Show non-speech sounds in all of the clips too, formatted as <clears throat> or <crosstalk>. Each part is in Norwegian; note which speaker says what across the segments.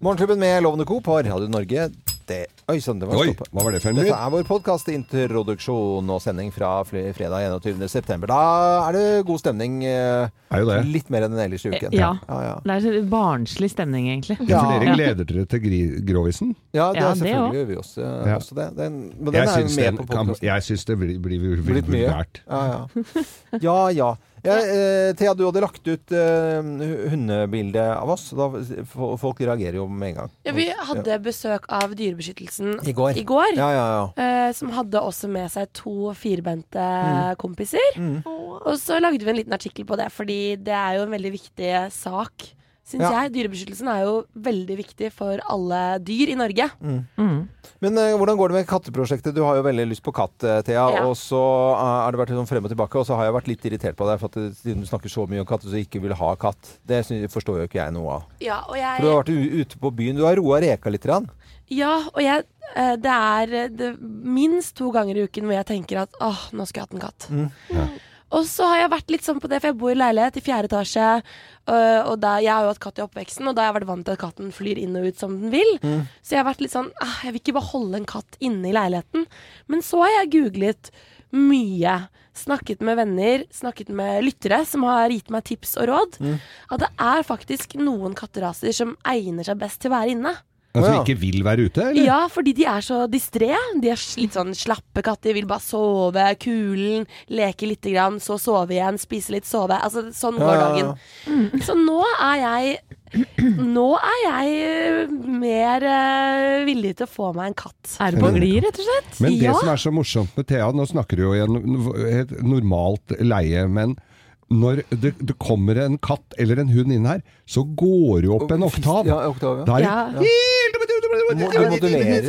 Speaker 1: Morgenklubben med Lovende Co. på Radio Norge. Det, oi sann, det var
Speaker 2: Oi,
Speaker 1: stopp.
Speaker 2: hva var det for en
Speaker 1: Dette er vår podkastintroduksjon og sending fra fl- fredag 21. september. Da er det god stemning. eh,
Speaker 2: Er jo det.
Speaker 1: Litt mer enn ellers i uken.
Speaker 3: Ja.
Speaker 1: ja, ja.
Speaker 3: Det er så barnslig stemning, egentlig.
Speaker 2: Ja, for dere gleder dere til gri- Grovisen?
Speaker 1: Ja, det
Speaker 3: Ja,
Speaker 1: er
Speaker 3: det
Speaker 1: selvfølgelig gjør vi også,
Speaker 2: Ja.
Speaker 1: også det. Den, men den
Speaker 2: Jeg
Speaker 1: er jo
Speaker 2: syns,
Speaker 1: med
Speaker 2: den
Speaker 1: på
Speaker 2: kan,
Speaker 1: podkasten.
Speaker 2: jeg syns det blir, blir blir
Speaker 1: Litt mye.
Speaker 2: vulgært.
Speaker 1: Ja, ja. ja, ja. Ja, eh, Thea, du hadde lagt ut eh, hundebilde av oss. Da, folk reagerer jo med en gang.
Speaker 4: Ja, vi hadde besøk av Dyrebeskyttelsen
Speaker 1: I går.
Speaker 4: i går
Speaker 1: Ja, ja, ja.
Speaker 4: eh, som hadde også med seg to firbente kompiser.
Speaker 1: Mm.
Speaker 4: Og så lagde vi en liten artikkel på det, fordi det er jo en veldig viktig sak, syns
Speaker 1: Ja.
Speaker 4: jeg. Dyrebeskyttelsen er jo veldig viktig for alle dyr i Norge.
Speaker 3: Mm.
Speaker 1: Men uh, hvordan går det med katteprosjektet? Du har jo veldig lyst på katt, eh, Thea.
Speaker 4: Ja.
Speaker 1: Og så eh, har det vært sånn frem og tilbake, og så har jeg vært litt irritert på deg for at siden du snakker så mye om katter, så ikke vil ha katt. Det forstår jo ikke jeg noe av.
Speaker 4: Ja, og
Speaker 1: For du har vært ute på byen. Du har roa reka litt. Rann.
Speaker 4: Ja, og jeg, det er det, minst to ganger i uken hvor jeg tenker at åh, nå skulle jeg hatt en katt.
Speaker 1: Mm.
Speaker 4: Og så har jeg vært litt sånn på det, for jeg bor i leilighet i fjerde etasje. øh, og da, jeg har jo hatt katt i oppveksten, og da har jeg vært vant til at katten flyr inn og ut som den vil.
Speaker 1: Mm.
Speaker 4: Så jeg har vært litt sånn ah, Jeg vil ikke bare holde en katt inne i leiligheten. Men så har jeg googlet mye. Snakket med venner, snakket med lyttere som har gitt meg tips og råd.
Speaker 1: Mm.
Speaker 4: At det er faktisk noen katteraser som egner seg best til å være inne.
Speaker 2: Altså
Speaker 1: Ja.
Speaker 2: ikke vil være ute, eller?
Speaker 4: Ja, fordi de er så distré. De er litt sånn slappe katter. Vil bare sove, kulen, leke lite grann, så sove igjen, spise litt, sove. Altså, sånn går
Speaker 1: Ja, ja,
Speaker 4: dagen.
Speaker 1: Mm.
Speaker 4: Så nå er jeg <clears throat> Nå er jeg eh, mer uh, villig til å få meg en katt.
Speaker 3: Er du på glid, rett og slett?
Speaker 2: Men det
Speaker 4: Ja.
Speaker 2: som er så morsomt med Thea, nå snakker du jo i et normalt leie, men når det, det kommer en katt eller en hund inn her, så går det opp en oktav.
Speaker 1: Ja, oktav, ja.
Speaker 2: Da er det
Speaker 4: Ja.
Speaker 2: Det,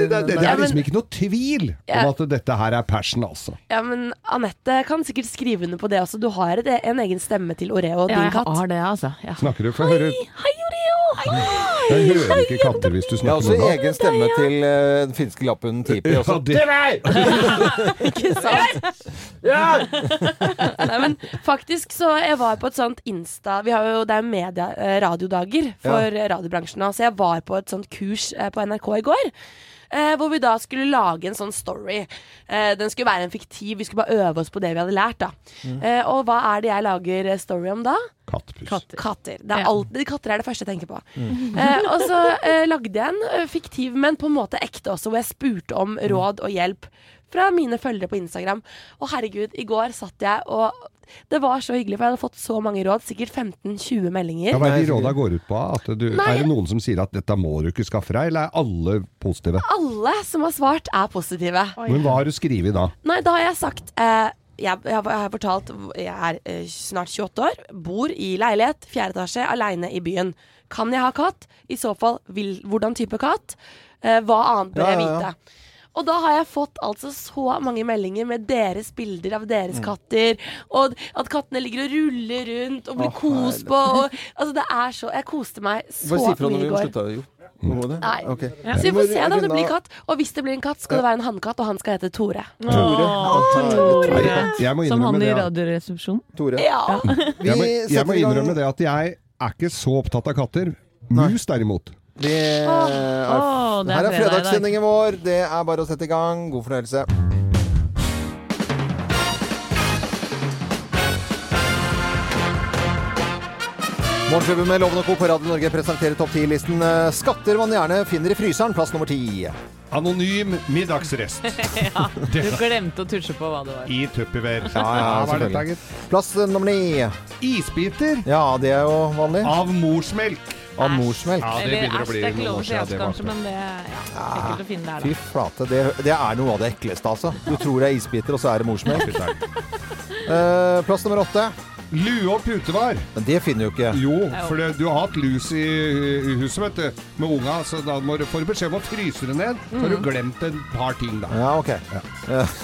Speaker 2: det, det
Speaker 4: Ja,
Speaker 2: er liksom ikke noe tvil om at dette her er passion, altså.
Speaker 4: Ja, men Anette kan sikkert skrive under på det også. Du har en egen stemme til Oreo,
Speaker 3: Ja,
Speaker 4: din
Speaker 3: jeg har det, altså. Ja.
Speaker 2: Snakker du? Få høre.
Speaker 4: Hei, Hei!
Speaker 2: Jeg hører ikke katter hvis du
Speaker 1: Jeg har også
Speaker 2: med
Speaker 1: egen stemme til eh, den finske lapphunden Tipi.
Speaker 2: Ja, det- <laughs>
Speaker 4: Ikke sant? Nei, men faktisk så Jeg var på et sånt Insta Vi har jo, Det er media, eh, radiodager for radiobransjen nå, så jeg var på et sånt kurs eh, på NRK i går. Eh, hvor vi da skulle lage en sånn story. Eh, den skulle være en fiktiv. Vi skulle bare øve oss på det vi hadde lært. da eh, Og hva er det jeg lager eh, story om da?
Speaker 2: Kattpus.
Speaker 4: Katter. Det er alltid, katter er det første jeg tenker på. Eh, og så eh, lagde jeg en fiktiv, men på en måte ekte også, hvor jeg spurte om råd og hjelp fra mine følgere på Instagram. Og herregud, i går satt jeg og Det var så hyggelig, for jeg hadde fått så mange råd. Sikkert 15-20 meldinger.
Speaker 2: Ja, hva er de råda går ut på? At du,
Speaker 4: Nei.
Speaker 2: er det noen som sier at dette må du ikke skaffe deg, eller er alle positive?
Speaker 4: Alle som har svart, er positive.
Speaker 2: Men hva har du skrevet da?
Speaker 4: Nei, da har jeg sagt eh, jeg, jeg, har- jeg har fortalt Jeg er eh, snart 28 år, bor i leilighet, fjerde etasje, aleine i byen. Kan jeg ha katt? I så fall, vil, hvordan type katt? Eh, hva annet bør
Speaker 1: Ja,
Speaker 4: jeg
Speaker 1: ja, ja.
Speaker 4: vite? Og da har jeg fått altså så mange meldinger med deres bilder av
Speaker 1: Mm.
Speaker 4: deres katter. Og at kattene ligger og ruller rundt og blir
Speaker 1: oh,
Speaker 4: kost på. Og, altså det er så Jeg koste meg så mye i
Speaker 1: Bare si fra når vi
Speaker 4: i
Speaker 1: må
Speaker 4: går.
Speaker 1: slutte. Jo. Nei. Okay.
Speaker 4: Nei. Så vi får se da om det blir katt. Og hvis det blir en katt, skal det være en hannkatt, og han skal hete Tore.
Speaker 1: Tore.
Speaker 3: Tore.
Speaker 2: Tore. jeg
Speaker 3: Som han i
Speaker 2: det.
Speaker 3: Radioresepsjonen.
Speaker 1: Tore.
Speaker 4: Ja.
Speaker 1: Vi
Speaker 2: Jeg må, jeg må innrømme det at jeg er ikke så opptatt av katter. Mus derimot.
Speaker 1: Det er,
Speaker 3: oh, det er
Speaker 1: her er fredagssendingen vår. Det er bare å sette i gang. God fornøyelse. Morgenklubben med Loven og Co. på Radio Norge presenterer topp 10-listen eh, skatter man gjerne finner i fryseren. Plass nummer ti.
Speaker 2: Anonym middagsrest <laughs>
Speaker 3: Du glemte å tusje på hva det var.
Speaker 2: i Tupperware.
Speaker 1: Ja, ja, selvfølgelig. Plass nummer ni.
Speaker 2: Isbiter
Speaker 1: Ja, det er jo vanlig.
Speaker 2: av morsmelk.
Speaker 1: Av morsmelk.
Speaker 2: Ja, det begynner å bli noen år siden det var
Speaker 3: men det ja, ekkelt å finne der,
Speaker 1: Fy flate. Det, det er noe av det ekleste, altså. Du tror det er isbiter, og så er det morsmelk. uh, plass nummer åtte.
Speaker 2: Lue og putevar.
Speaker 1: Men det finner du ikke.
Speaker 2: Jo, for det, du har hatt lus i, i huset vet du, med unga, så da må du får du beskjed om å fryse det ned. Så har du glemt et par ting, da.
Speaker 1: Ja, ok. Eh,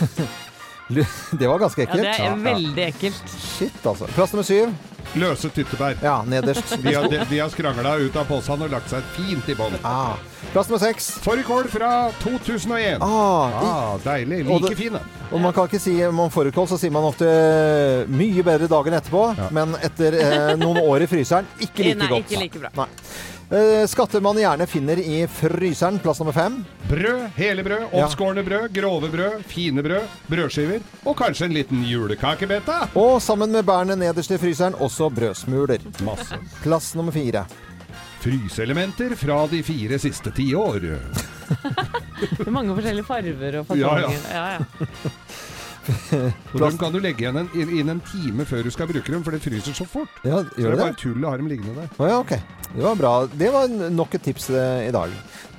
Speaker 1: <laughs> <laughs> det var ganske ekkelt.
Speaker 3: Ja, det er veldig ekkelt.
Speaker 1: Shit, altså. Plass nummer syv.
Speaker 2: Løse tyttebær.
Speaker 1: Ja, nederst. <laughs>
Speaker 2: De har, de, de har skrangla ut av posen og lagt seg fint i bånn.
Speaker 1: Ah. Plass nummer seks.
Speaker 2: Fårikål fra 2001.
Speaker 1: Ah,
Speaker 2: Ah, deilig. Like
Speaker 1: det-
Speaker 2: da
Speaker 1: og man kan ikke si om man fårikål, så sier man ofte eh, mye bedre dagen etterpå.
Speaker 2: Ja.
Speaker 1: Men etter eh, noen år i fryseren, ikke like
Speaker 3: Nei,
Speaker 1: godt.
Speaker 3: ikke like bra.
Speaker 1: Nei. Eh, Skatter man gjerne finner i fryseren, plass nummer fem.
Speaker 2: Brød, hele brød, oppskårne brød, grove brød, fine brød, brødskiver og kanskje en liten julekakebete.
Speaker 1: Og sammen med bærene nederst i fryseren også brødsmuler.
Speaker 2: Masse.
Speaker 1: Plass nummer fire.
Speaker 2: Fryseelementer fra de fire siste tiår. <laughs>
Speaker 3: Mange forskjellige farver og
Speaker 2: Ja, ja.
Speaker 3: Ja, ja. <laughs>
Speaker 2: Og dem kan du legge igjen en, inn, en time før du skal bruke dem, for det fryser så fort.
Speaker 1: Ja,
Speaker 2: Så det er
Speaker 1: det
Speaker 2: bare tull å ha dem liggende der.
Speaker 1: Ja, ok. Det var bra. Det var nok et tips eh, i dag.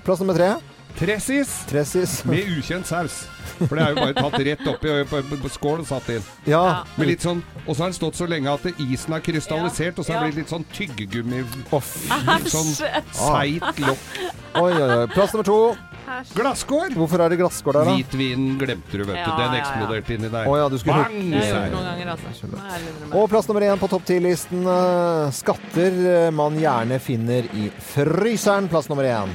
Speaker 1: Plass nummer tre.
Speaker 2: Tressis
Speaker 1: Tressis. <laughs>
Speaker 2: med ukjent saus. For det er jo bare tatt rett oppi på, på, skål og satt inn.
Speaker 1: Ja.
Speaker 2: Med litt sånn, og så har den stått så lenge at isen har krystallisert, og så har
Speaker 3: Ja.
Speaker 2: det blitt litt sånn tyggegummi
Speaker 1: Oh.
Speaker 2: Sånn seigt lokk.
Speaker 1: Oi, oi, oi. Plass nummer to.
Speaker 2: Glasskår!
Speaker 1: Hvorfor er det glasskår der, da?
Speaker 2: Hvitvinen glemte du, vet du.
Speaker 3: Ja,
Speaker 2: Den
Speaker 3: ja, ja.
Speaker 2: eksploderte inni der.
Speaker 1: Å ja, du skulle
Speaker 2: Bang!
Speaker 3: Det har jeg gjort noen ganger, altså.
Speaker 1: Og plass nummer én på topp ti-listen. eh, Skatter eh, man gjerne finner i fryseren. Plass nummer én.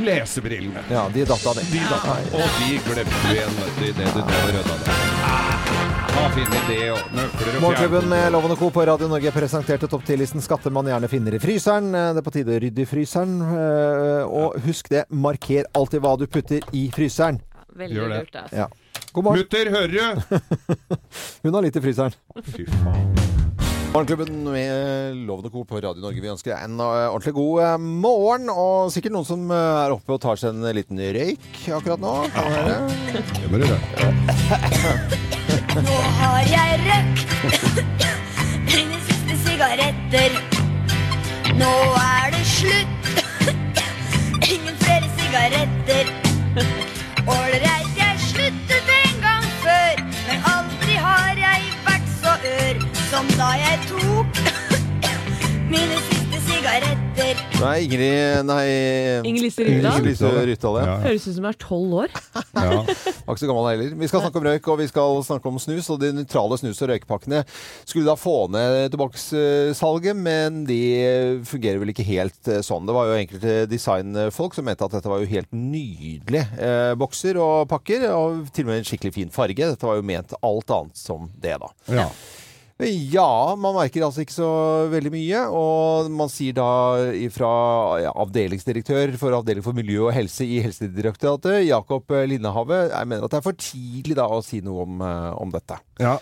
Speaker 2: Lesebrillene.
Speaker 1: Ja, de datt av, de.
Speaker 2: De da. Og de glemte du igjen, vet du, idet du drev og rydda det. Ha det og nøkler og
Speaker 1: Morgenklubben med. Loven og Co. på Radio Norge presenterte topp 10-listen skatter man gjerne finner i fryseren. Eh, Det er på tide å rydde i fryseren. eh, Og husk det, marker alltid hva du putter i fryseren.
Speaker 3: Veldig
Speaker 2: Gjør det.
Speaker 3: lurt, altså.
Speaker 1: Ja. God morgen.
Speaker 2: Mutter, hører du? <laughs>
Speaker 1: Hun har litt i fryseren.
Speaker 2: Fy faen.
Speaker 1: Morgenklubben med Loven og Co. på Radio Norge. Vi ønsker deg en eh, ordentlig god morgen. Og sikkert noen som er oppe og tar seg en liten røyk akkurat nå. Kan vi høre?
Speaker 2: Det må du gjøre.
Speaker 5: Nå har jeg røkk mine siste sigaretter. Nå er det slutt. Ingen flere sigaretter. Ålreit, jeg sluttet en gang før, men aldri har jeg vært så ør som da jeg tok mine siste sigaretter.
Speaker 1: Nei, Ingrid Nei
Speaker 3: Inger Lise
Speaker 1: ja.
Speaker 2: Ja.
Speaker 3: Høres ut som hun er tolv år. <laughs>
Speaker 2: Ja.
Speaker 1: Var ikke så gammel heller. Vi skal snakke om røyk, og vi skal snakke om snus. Og de nøytrale snus- og røykepakkene skulle da få ned tobakkssalget, men de fungerer vel ikke helt eh, sånn. Det var jo enkelte designfolk som mente at dette var jo helt nydelige eh, bokser og pakker, og til og med en skikkelig fin farge. Dette var jo ment alt annet som det, da.
Speaker 2: ja.
Speaker 1: Ja, man merker altså ikke så veldig mye. Og man sier da fra avdelingsdirektør for avdeling for miljø og helse i Helsedirektoratet, Jakob Linnehave, jeg mener at det er for tidlig da å si noe om, eh, om dette.
Speaker 2: ja.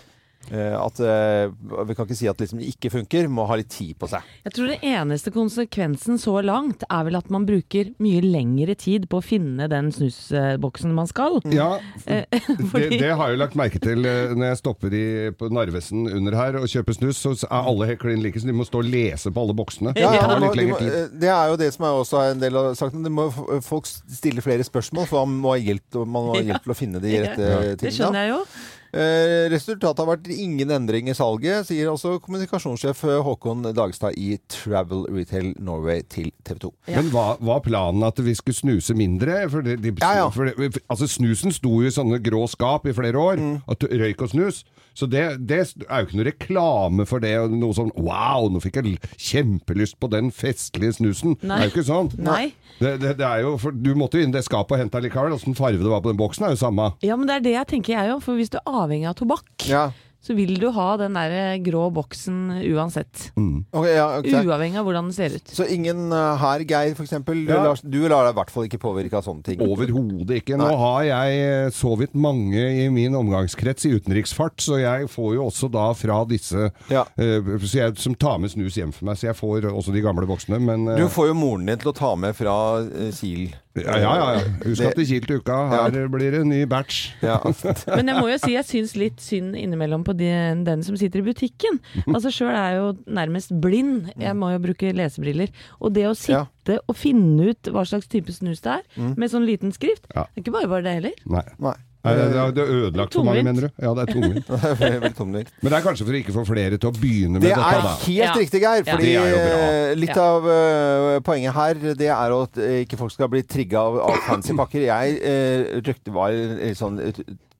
Speaker 1: Eh, At eh, Vi kan ikke si at liksom det ikke funker, må ha litt tid på seg.
Speaker 3: Jeg tror det eneste konsekvensen så langt er vel at man bruker mye lengre tid på å finne den snusboksen man skal.
Speaker 2: Ja, <laughs>
Speaker 3: Fordi...
Speaker 2: det, det har jeg jo lagt merke til eh, når jeg stopper i, på Narvesen under her og kjøper snus, så er alle helt klin like, så de må stå og lese på alle boksene.
Speaker 1: Ja,
Speaker 2: det
Speaker 1: ja, det, må,
Speaker 2: litt
Speaker 1: de må,
Speaker 2: tid.
Speaker 1: eh, det er jo det som er også en del av saken. Det må folk stille flere spørsmål, for man må ha hjelp, man må ha <laughs> hjelp til å finne de rette
Speaker 3: Ja,
Speaker 1: tingene.
Speaker 3: Det skjønner jeg jo.
Speaker 1: Eh, resultatet har vært ingen endring i salget, sier også kommunikasjonssjef eh, Håkon Dagstad i Travel Retail Norway til TV 2.
Speaker 2: Men var, var planen at vi skulle snuse mindre? For de, de,
Speaker 1: Ja, ja.
Speaker 2: For det, altså Snusen sto jo i sånne grå skap i flere år.
Speaker 1: Mm.
Speaker 2: At røyk og snus. Så det, det er jo ikke noe reklame for det. Noe sånn Wow, nå fikk jeg kjempelyst på den festlige snusen. Det er jo ikke sånn.
Speaker 3: Nei.
Speaker 2: Det, det, det er jo, for Du måtte jo inn i det skapet og hente likevel. Åssen farge det var på den boksen er jo samme.
Speaker 3: Ja, men det er det jeg tenker jeg òg. For hvis du er avhengig av tobakk,
Speaker 1: Ja.
Speaker 3: Så vil du ha den der grå boksen uansett.
Speaker 1: Ok, ja, okay.
Speaker 3: Uavhengig av hvordan den ser ut.
Speaker 1: Så ingen eh, her, Geir f.eks. Du,
Speaker 2: Ja.
Speaker 1: lar- du lar deg i hvert fall ikke påvirke av sånne ting.
Speaker 2: Overhodet ikke. Nå
Speaker 1: Nei.
Speaker 2: har jeg eh, så vidt mange i min omgangskrets i utenriksfart, så jeg får jo også da fra disse
Speaker 1: Ja.
Speaker 2: uh, så jeg, som tar med snus hjem for meg, så jeg får også de gamle boksene. Men uh,
Speaker 1: Du får jo moren din til å ta med fra uh, Kiel.
Speaker 2: ja, ja, ja. Husk at til Kiel til uka, her blir det en ny batch.
Speaker 1: Ja. <laughs>
Speaker 3: Men jeg må jo si jeg syns litt synd innimellom på den, den som sitter i butikken. <laughs> Altså Sjøl er jeg jo nærmest blind. Jeg må jo bruke lesebriller. Og det å
Speaker 1: Ja.
Speaker 3: sitte og finne ut hva slags type snus det er, med sånn liten skrift,
Speaker 2: Ja.
Speaker 3: det er ikke bare bare det heller.
Speaker 2: Nei.
Speaker 1: Nei.
Speaker 2: Nei, det, er, det er ødelagt for mange, mener du? Ja, det er tungvint. <laughs>
Speaker 1: Det er.
Speaker 2: Men det er kanskje for å ikke få flere til å begynne med
Speaker 1: Det
Speaker 2: dette,
Speaker 1: er helt
Speaker 3: Ja.
Speaker 1: riktig, Geir. Fordi
Speaker 2: Det er
Speaker 1: eh, litt
Speaker 3: Ja.
Speaker 1: av uh, poenget her, det er at uh, ikke folk skal bli trigga av, av fancy pakker. Jeg uh, røkte var litt sånn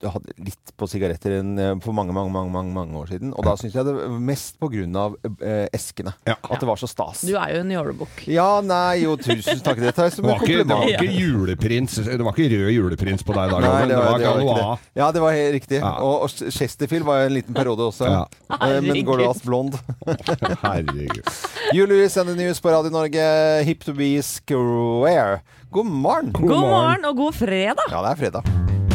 Speaker 1: hadde litt på sigaretter enn eh, for mange, mange, mange, mange, mange år siden. Og da syns jeg det var mest på grunn av eh, eskene.
Speaker 2: Ja.
Speaker 1: At det var så stas.
Speaker 3: Du er jo en jålebukk.
Speaker 1: Ja, nei, jo, tusen takk. Det tar jeg som en
Speaker 2: ikke, det var ikke juleprins Det var ikke rød juleprins på deg da,
Speaker 1: Nei,
Speaker 2: Loven.
Speaker 1: det
Speaker 2: Det
Speaker 1: var,
Speaker 2: var
Speaker 1: det var. Ja, det var helt riktig.
Speaker 2: Ja.
Speaker 1: Og, og Chesterfield var en liten periode også.
Speaker 2: Ja.
Speaker 1: Eh, Men. Gaulois blond. <laughs>
Speaker 2: Herregud.
Speaker 1: Julius and the News på Radio Norge. Hip to be square. God morgen!
Speaker 3: God morgen og god fredag!
Speaker 1: Ja, det er fredag.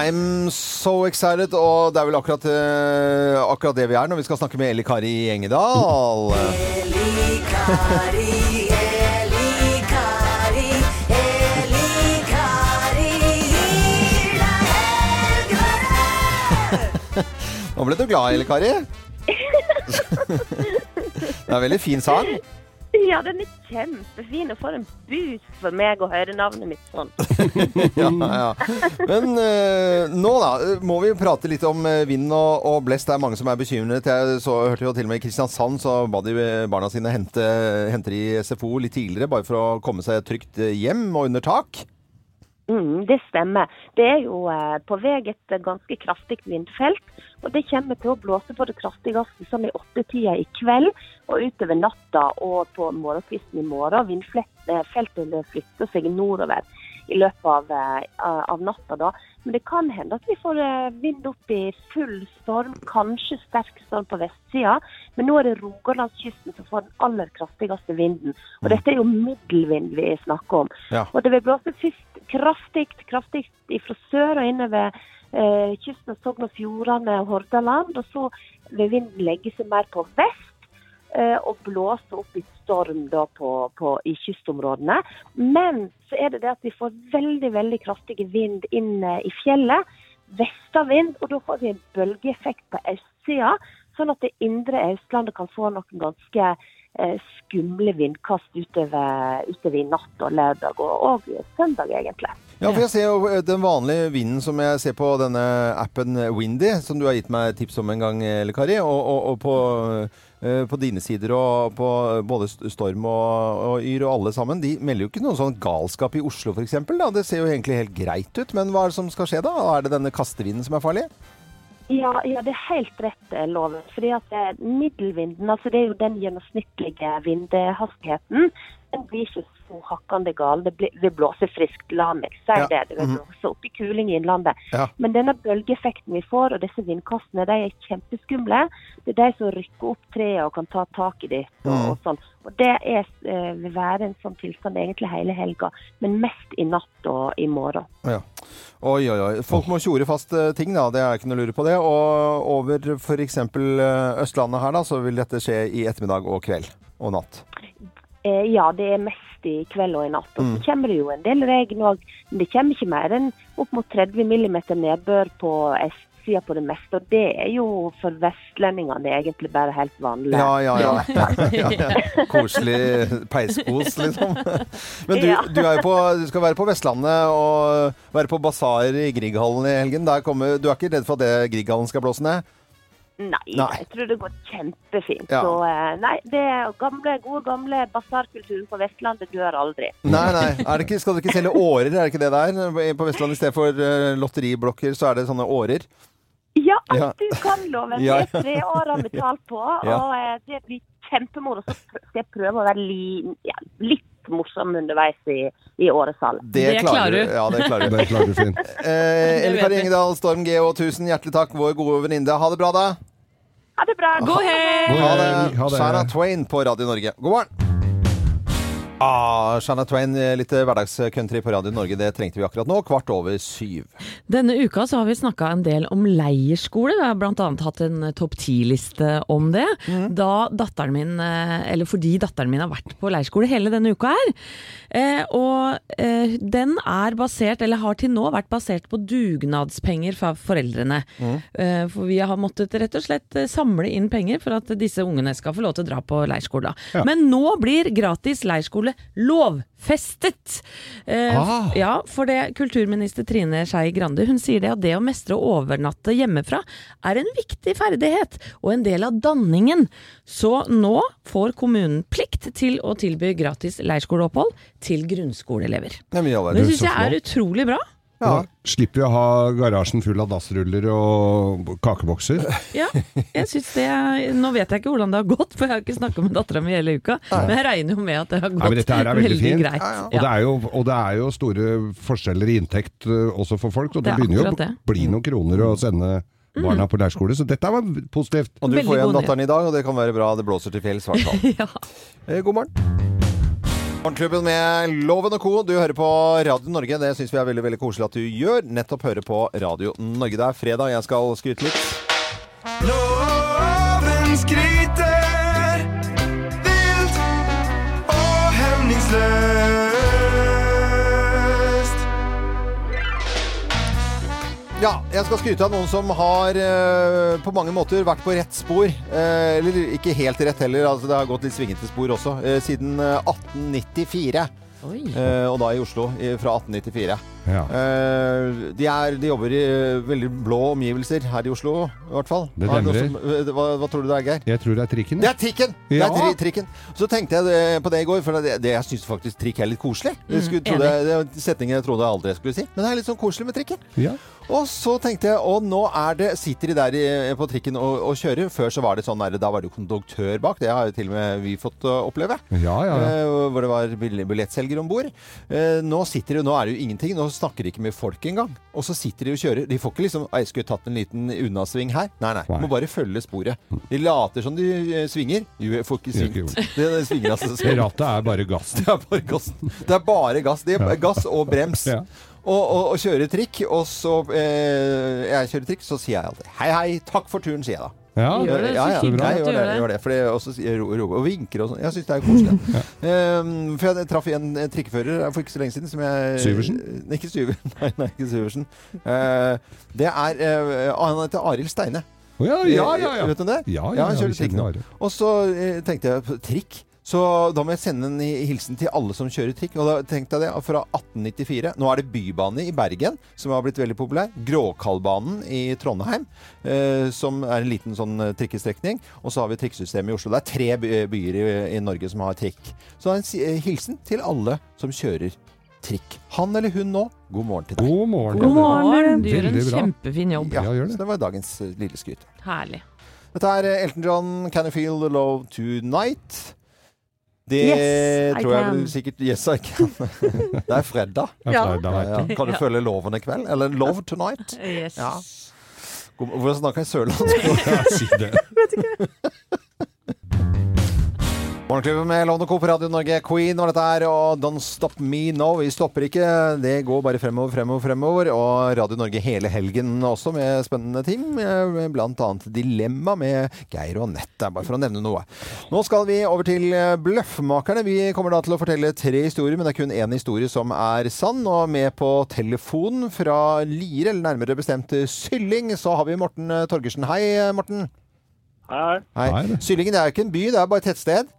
Speaker 1: I'm so excited, og det er vel akkurat, uh, akkurat det vi er når vi skal snakke med Eli Kari Engedal.
Speaker 6: Eli Kari, Eli Kari, Eli Kari gir deg helgevær.
Speaker 1: Nå ble du glad, Eli Kari? <laughs> Det er en veldig fin sang.
Speaker 7: Ja, den er kjempefin. Og for en boost for meg å høre navnet mitt sånn. <laughs>
Speaker 1: Ja, ja. Men eh, nå da, må vi prate litt om eh, vind og, og blest. Det er mange som er bekymret. Jeg så, hørte jo til og med i Kristiansand så ba de barna sine hente, hente i SFO litt tidligere, bare for å komme seg trygt eh, hjem og under tak.
Speaker 7: Mm, det stemmer. Det er jo eh, på vei et ganske kraftig vindfelt. Og det kommer til å blåse på det kraftigste som i åttetida i kveld og utover natta og på morgenkvisten i morgen. Vindfeltet flytter seg nordover i løpet av, eh, av natta. da. Men det kan hende at vi får eh, vind opp i full storm, kanskje sterk storm på vestsida. Men nå er det Rogalandskysten som får den aller kraftigste vinden. Og dette er jo middelvind vi snakker om.
Speaker 1: Ja.
Speaker 7: Og det vil blåse først kraftig, kraftig fra sør og innover eh, kysten av Sogn og Fjordane og Hordaland. Og så vil vinden legge seg mer på vest eh, og blåse opp i storm da på, på, i kystområdene. Men så er det det at vi får veldig, veldig kraftig vind inn eh, i fjellet. Vestavind, og da får vi en bølgeeffekt på østsida. Sånn at det indre Østlandet kan få noen ganske eh, skumle vindkast utover, utover i natt og lørdag og, og søndag, egentlig.
Speaker 1: Ja, for jeg ser jo eh, den vanlige vinden som jeg ser på denne appen Windy, som du har gitt meg tips om en gang, eller Kari, og, og, og på, eh, på dine sider og på både Storm og, og Yr og alle sammen, de melder jo ikke noe sånn galskap i Oslo f.eks. Det ser jo egentlig helt greit ut, men hva er det som skal skje da? Er det denne kastevinden som er farlig?
Speaker 7: Ja, ja, det er helt rett, eh, Loven. Fordi at eh, middelvinden, altså det er jo den gjennomsnittlige vindhastigheten, den blir ikke så hakkande gal. Det, blir, det blåser friskt, la meg si
Speaker 1: Ja.
Speaker 7: det. Det vil blåse opp i kuling i innlandet.
Speaker 1: Ja.
Speaker 7: Men denne bølgeeffekten vi får, og disse vindkastene, de er kjempeskumle. Det er de som rykker opp treet og kan ta tak i dem. Og,
Speaker 1: Mm.
Speaker 7: og sånn. Og det er, eh, vil være en sånn tilstand egentlig hele helga, men mest i natt og i morgen.
Speaker 1: Ja. Oi, oi, oi. Folk må tjore fast eh, ting, da. Det er ikke noe å lure på det. Og over f.eks. Østlandet her, da, så vil dette skje i ettermiddag og kveld og natt.
Speaker 7: Eh, ja, det er mest i kveld og i natt. Og så kommer det jo en del regn òg. Men det kommer ikke mer enn opp mot 30 millimeter nedbør på østsida på det meste. Og det er jo for vestlendingene egentlig bare helt vanlig.
Speaker 1: Ja, ja, ja. ja, <laughs> ja. Koselig peiskos, liksom. Men du, du, er jo på, du skal være på Vestlandet og være på basar i Grieghallen i helgen. Der kommer, du er ikke redd for at det Grieghallen skal blåse ned?
Speaker 7: Nei,
Speaker 1: Nei.
Speaker 7: jeg tror det går kjempefint.
Speaker 1: Ja.
Speaker 7: Så eh, nei, det er gamle, gode gamle basarkulturen på Vestlandet dør aldri.
Speaker 1: Nei, nei. Er det ikke, skal du ikke selge årer? Er det ikke det der? På Vestlandet i stedet for eh, lotteriblokker, så er det sånne årer.
Speaker 7: Ja,
Speaker 1: Ja.
Speaker 7: du kan loven.
Speaker 1: Ja.
Speaker 7: Det er tre år har vi talt på, <laughs>
Speaker 1: Ja.
Speaker 7: og eh, det blir kjempemoro. Så skal jeg prøve å være li, ja, litt morsom underveis i, i årets
Speaker 1: Det,
Speaker 3: Det klarer du.
Speaker 1: Ja, det klarer du.
Speaker 2: Det klarer du fint.
Speaker 1: Eh, <laughs> Elle Kari. Engedal, Storm Geo, tusen hjertelig takk, vår gode venninne. Ha det bra, da.
Speaker 7: Ha det bra.
Speaker 3: God helg!
Speaker 1: Ha det. Shana Twain på Radio Norge. God morgen! Ah, Shanna Twain, litt hverdagscountry på Radio Norge. Det trengte vi akkurat nå. Kvart over syv.
Speaker 3: Denne uka så har vi snakka en del om leirskole. Vi har bl.a. hatt en eh, topp ti-liste om det. Da datteren min, eh, eller fordi datteren min har vært på leirskole hele denne uka her. Eh, og eh, den er basert, eller har til nå vært basert på dugnadspenger fra foreldrene. Eh, for vi har måttet rett og slett eh, samle inn penger for at disse ungene skal få lov til å dra på leirskole. Ja. Men nå blir gratis leirskole lovfestet. Eh,
Speaker 2: Ah.
Speaker 3: Ja, for det kulturminister Trine Skei Grande hun sier det at det å mestre å overnatte hjemmefra er en viktig ferdighet og en del av danningen. Så nå får kommunen plikt til å tilby gratis leirskoleopphold til grunnskoleelever.
Speaker 1: Ja,
Speaker 3: Det syns jeg er utrolig bra.
Speaker 2: Da slipper vi å ha garasjen full av dassruller og kakebokser. <laughs>
Speaker 3: Ja, jeg synes det er, Nå vet jeg ikke hvordan det har gått, for jeg har ikke snakka med dattera mi hele uka. Men jeg regner jo med at det har gått
Speaker 2: Nei, men dette her er veldig,
Speaker 3: veldig
Speaker 2: fint.
Speaker 3: greit.
Speaker 2: Og, det er jo, og det er jo store forskjeller i inntekt uh, også for folk, og det,
Speaker 3: Det er
Speaker 2: begynner jo å.
Speaker 3: Mm.
Speaker 2: bli noen kroner å sende barna på leirskole, så dette var positivt.
Speaker 1: Og du
Speaker 3: Veldig
Speaker 1: får igjen datteren i dag, og det kan være bra. Det blåser til fjells, i hvert fall. <laughs>
Speaker 3: Ja.
Speaker 1: Eh, God morgen. Morgenklubben med Loven og Co. Du hører på Radio Norge. Det syns vi er veldig veldig koselig at du gjør. Nettopp hører på Radio Norge. Det er fredag. Jeg skal skryte litt.
Speaker 8: Loven skryter
Speaker 1: Ja, jeg skal skryte av noen som har eh, på mange måter vært på rett spor. Eh, eller ikke helt rett heller, altså det har gått litt svingete spor også. eh, siden eh, 1894.
Speaker 3: Oi.
Speaker 1: Eh, og da i Oslo i, fra 1894.
Speaker 2: Ja.
Speaker 1: Eh, de, er, de jobber i eh, veldig blå omgivelser her i Oslo, i hvert fall.
Speaker 2: Det demrer.
Speaker 1: som- eh, hva, hva tror du det er, Geir?
Speaker 2: Jeg tror det er trikken.
Speaker 1: Det
Speaker 2: Ja.
Speaker 1: er trikken! Det er tri trikken. Så tenkte jeg det, på det i går, for det, det, jeg syns faktisk trikk er litt koselig. Jeg skulle, trodde, det er setningen jeg trodde jeg aldri skulle si. Men det er litt sånn koselig med trikken.
Speaker 2: Ja.
Speaker 1: Og så tenkte jeg, og nå det, sitter de der i, på trikken og, og kjører. Før så var det sånn der, da var det konduktør bak. Det har jo til og med vi fått uh, oppleve.
Speaker 2: Ja, ja, ja.
Speaker 1: Eh, hvor det var billettselger om bord. Eh, nå, sitter de- nå er det jo ingenting. Nå snakker de ikke med folk engang. Og så sitter de og kjører. De får ikke liksom «Ei, 'Jeg skulle tatt en liten unnasving her'. Nei, nei.
Speaker 2: Nei.
Speaker 1: Må bare følge sporet. De later som de eh, svinger. Jo, får ikke svingt. <laughs> Det, svinger altså.
Speaker 2: Det Rattet er bare gass. <laughs>
Speaker 1: Det er bare gass. Det er bare gass. Det er gass og brems.
Speaker 2: Ja.
Speaker 1: Og, og, og kjøre trikk. Og så eh, jeg kjører trikk, så sier jeg alltid 'hei, hei, takk for turen', sier jeg da.
Speaker 2: Ja,
Speaker 3: Gjør det, så
Speaker 1: ja, ja.
Speaker 3: hyggelig
Speaker 1: Jeg
Speaker 3: at du
Speaker 1: gjør det.
Speaker 3: det.
Speaker 1: Gjør det for og så jeg ro, ro, og vinker og sånn. Jeg syns det er koselig. <laughs> um, for jeg traff en eh, trikkefører for ikke så lenge siden som jeg
Speaker 2: Syversen?
Speaker 1: Ikke Syversen. <laughs> Nei, nei, ikke Syversen. Uh, det er uh, Han heter Arild Steine.
Speaker 2: Oh, ja, ja, ja, ja.
Speaker 1: Vet du det?
Speaker 2: Ja,
Speaker 1: Ja,
Speaker 2: ja,
Speaker 1: ja,
Speaker 2: ja,
Speaker 1: kjører
Speaker 2: kjenner
Speaker 1: nå.
Speaker 2: Are.
Speaker 1: Og så eh, tenkte jeg på trikk. Så da må jeg sende en hilsen til alle som kjører trikk. Og da tenkte jeg det fra 1894. Nå er det Bybane i Bergen som har blitt veldig populær. Gråkallbanen i Trondheim, eh, som er en liten sånn eh, trikkestrekning. Og så har vi trikksystemet i Oslo. Det er tre by- byer i, i Norge som har trikk. Så en eh, hilsen til alle som kjører trikk. Han eller hun nå, god morgen til deg.
Speaker 2: God morgen.
Speaker 3: God morgen! Du gjør en kjempefin jobb.
Speaker 1: Ja,
Speaker 2: Ja, gjør det.
Speaker 1: så det var dagens eh, lille skryt.
Speaker 3: Herlig.
Speaker 1: Dette er eh, Elton John, Can You Feel the Love Tonight? Det
Speaker 4: Yes,
Speaker 1: tror jeg vel sikkert Yes, I can. <laughs> det er fredag.
Speaker 2: Ja,
Speaker 4: Ja.
Speaker 1: Ja. Kan du følge loven i kveld? Eller Love Tonight?
Speaker 3: Yes.
Speaker 1: Ja. Hvorfor snakker jeg sørlandsk? <laughs>
Speaker 2: Vet ikke.
Speaker 1: Morgenklubben med Lovende Co på Radio Norge. Queen var dette her, og Don't Stop Me Now. Vi stopper ikke. Det går bare fremover, fremover, fremover. Og Radio Norge hele helgen også med spennende ting. Blant annet Dilemma med Geir og Anette, bare for å nevne noe. Nå skal vi over til Bløffmakerne. Vi kommer da til å fortelle tre historier, men det er kun én historie som er sann. Og med på telefon fra Lier, eller nærmere bestemt Sylling, så har vi Morten Torgersen. Hei, Morten.
Speaker 9: Hei,
Speaker 1: Hei.
Speaker 2: Hei.
Speaker 1: Syllingen er jo ikke en by, det er bare et tettsted.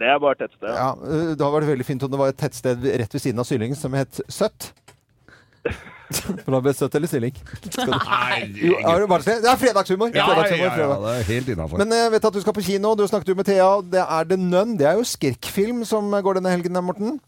Speaker 9: Det er bare et tettsted.
Speaker 1: Ja, øh, Da var det veldig fint om det var et tettsted rett ved siden av Syllingen som het Søtt. <laughs> For da ble det Søtt eller Sylling? Skal du- Jo, er det, det er fredagshumor!
Speaker 2: Ja, ja,
Speaker 1: fredagshumor,
Speaker 2: ja, ja,
Speaker 1: fredag.
Speaker 2: det er helt innafor.
Speaker 1: Men jeg vet at du skal på kino. Du snakket jo med Thea. Det er The Nun. Det er jo skrekkfilm som går denne helgen, Morten.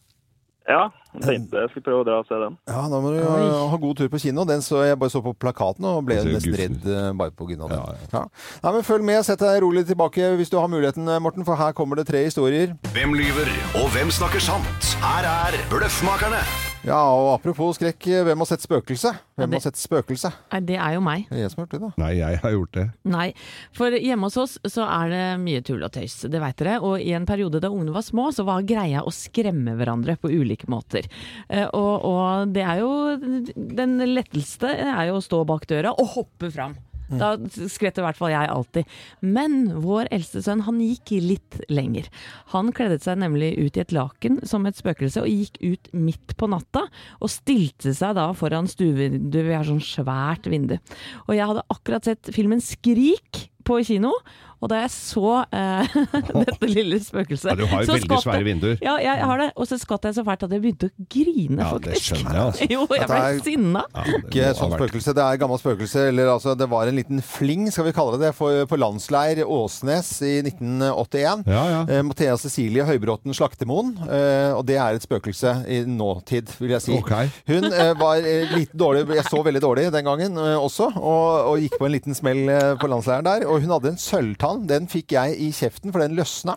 Speaker 9: Ja, jeg tenkte jeg skulle prøve å dra og se den.
Speaker 1: Ja, da må du øh, ha god tur på kino. Den så jeg bare så på plakaten og ble nesten redd øh, bare på grunn av det.
Speaker 2: Ja,
Speaker 1: Ja, Nei, men Følg med. Sett deg rolig tilbake hvis du har muligheten, Morten, for her kommer det tre historier.
Speaker 10: Hvem lyver, og hvem snakker sant? Her er Bløffmakerne.
Speaker 1: Ja, og apropos skrekk, hvem har sett spøkelse? Hvem
Speaker 3: det-
Speaker 1: har sett spøkelse?
Speaker 3: Det er jo meg.
Speaker 1: Det er jeg som har gjort det, da.
Speaker 2: Nei, jeg har gjort det.
Speaker 3: Nei, for hjemme hos oss så er det mye tull og tøys, det veit dere. Og i en periode da ungene var små, så var greia å skremme hverandre på ulike måter. Eh, Og, og det er jo Den letteste er jo å stå bak døra og hoppe fram. Da skvetter i hvert fall jeg alltid. Men vår eldste sønn han gikk litt lenger. Han kledde seg nemlig ut i et laken som et spøkelse, og gikk ut midt på natta. Og stilte seg da foran stuevinduet, vi har sånn svært vindu. Og jeg hadde akkurat sett filmen Skrik på kino. Og da jeg så eh, <laughs> dette lille spøkelset
Speaker 2: Ja, du har jo veldig svære vinduer.
Speaker 3: Ja, jeg har det. Og så skvatt jeg så fælt at jeg begynte å grine,
Speaker 2: Ja, det skjønner jeg, altså. <laughs>
Speaker 3: Jo, jeg ble
Speaker 1: er-
Speaker 3: sinna.
Speaker 2: Ja,
Speaker 1: Ikke sånn spøkelse, det er gammelt spøkelse. Eller altså, det var en liten fling, skal vi kalle det, for, på landsleir Åsnes i 1981.
Speaker 2: Ja, ja.
Speaker 1: Eh, Mathea Cecilie Høybråten Slaktemoen. Eh, og det er et spøkelse i nåtid, vil jeg si.
Speaker 2: Okay.
Speaker 1: Hun eh, var eh, litt dårlig, jeg så veldig dårlig den gangen eh, også, og, og gikk på en liten smell eh, på landsleiren der. Og hun hadde en sølvtann. Den fikk jeg i kjeften, for den løsna.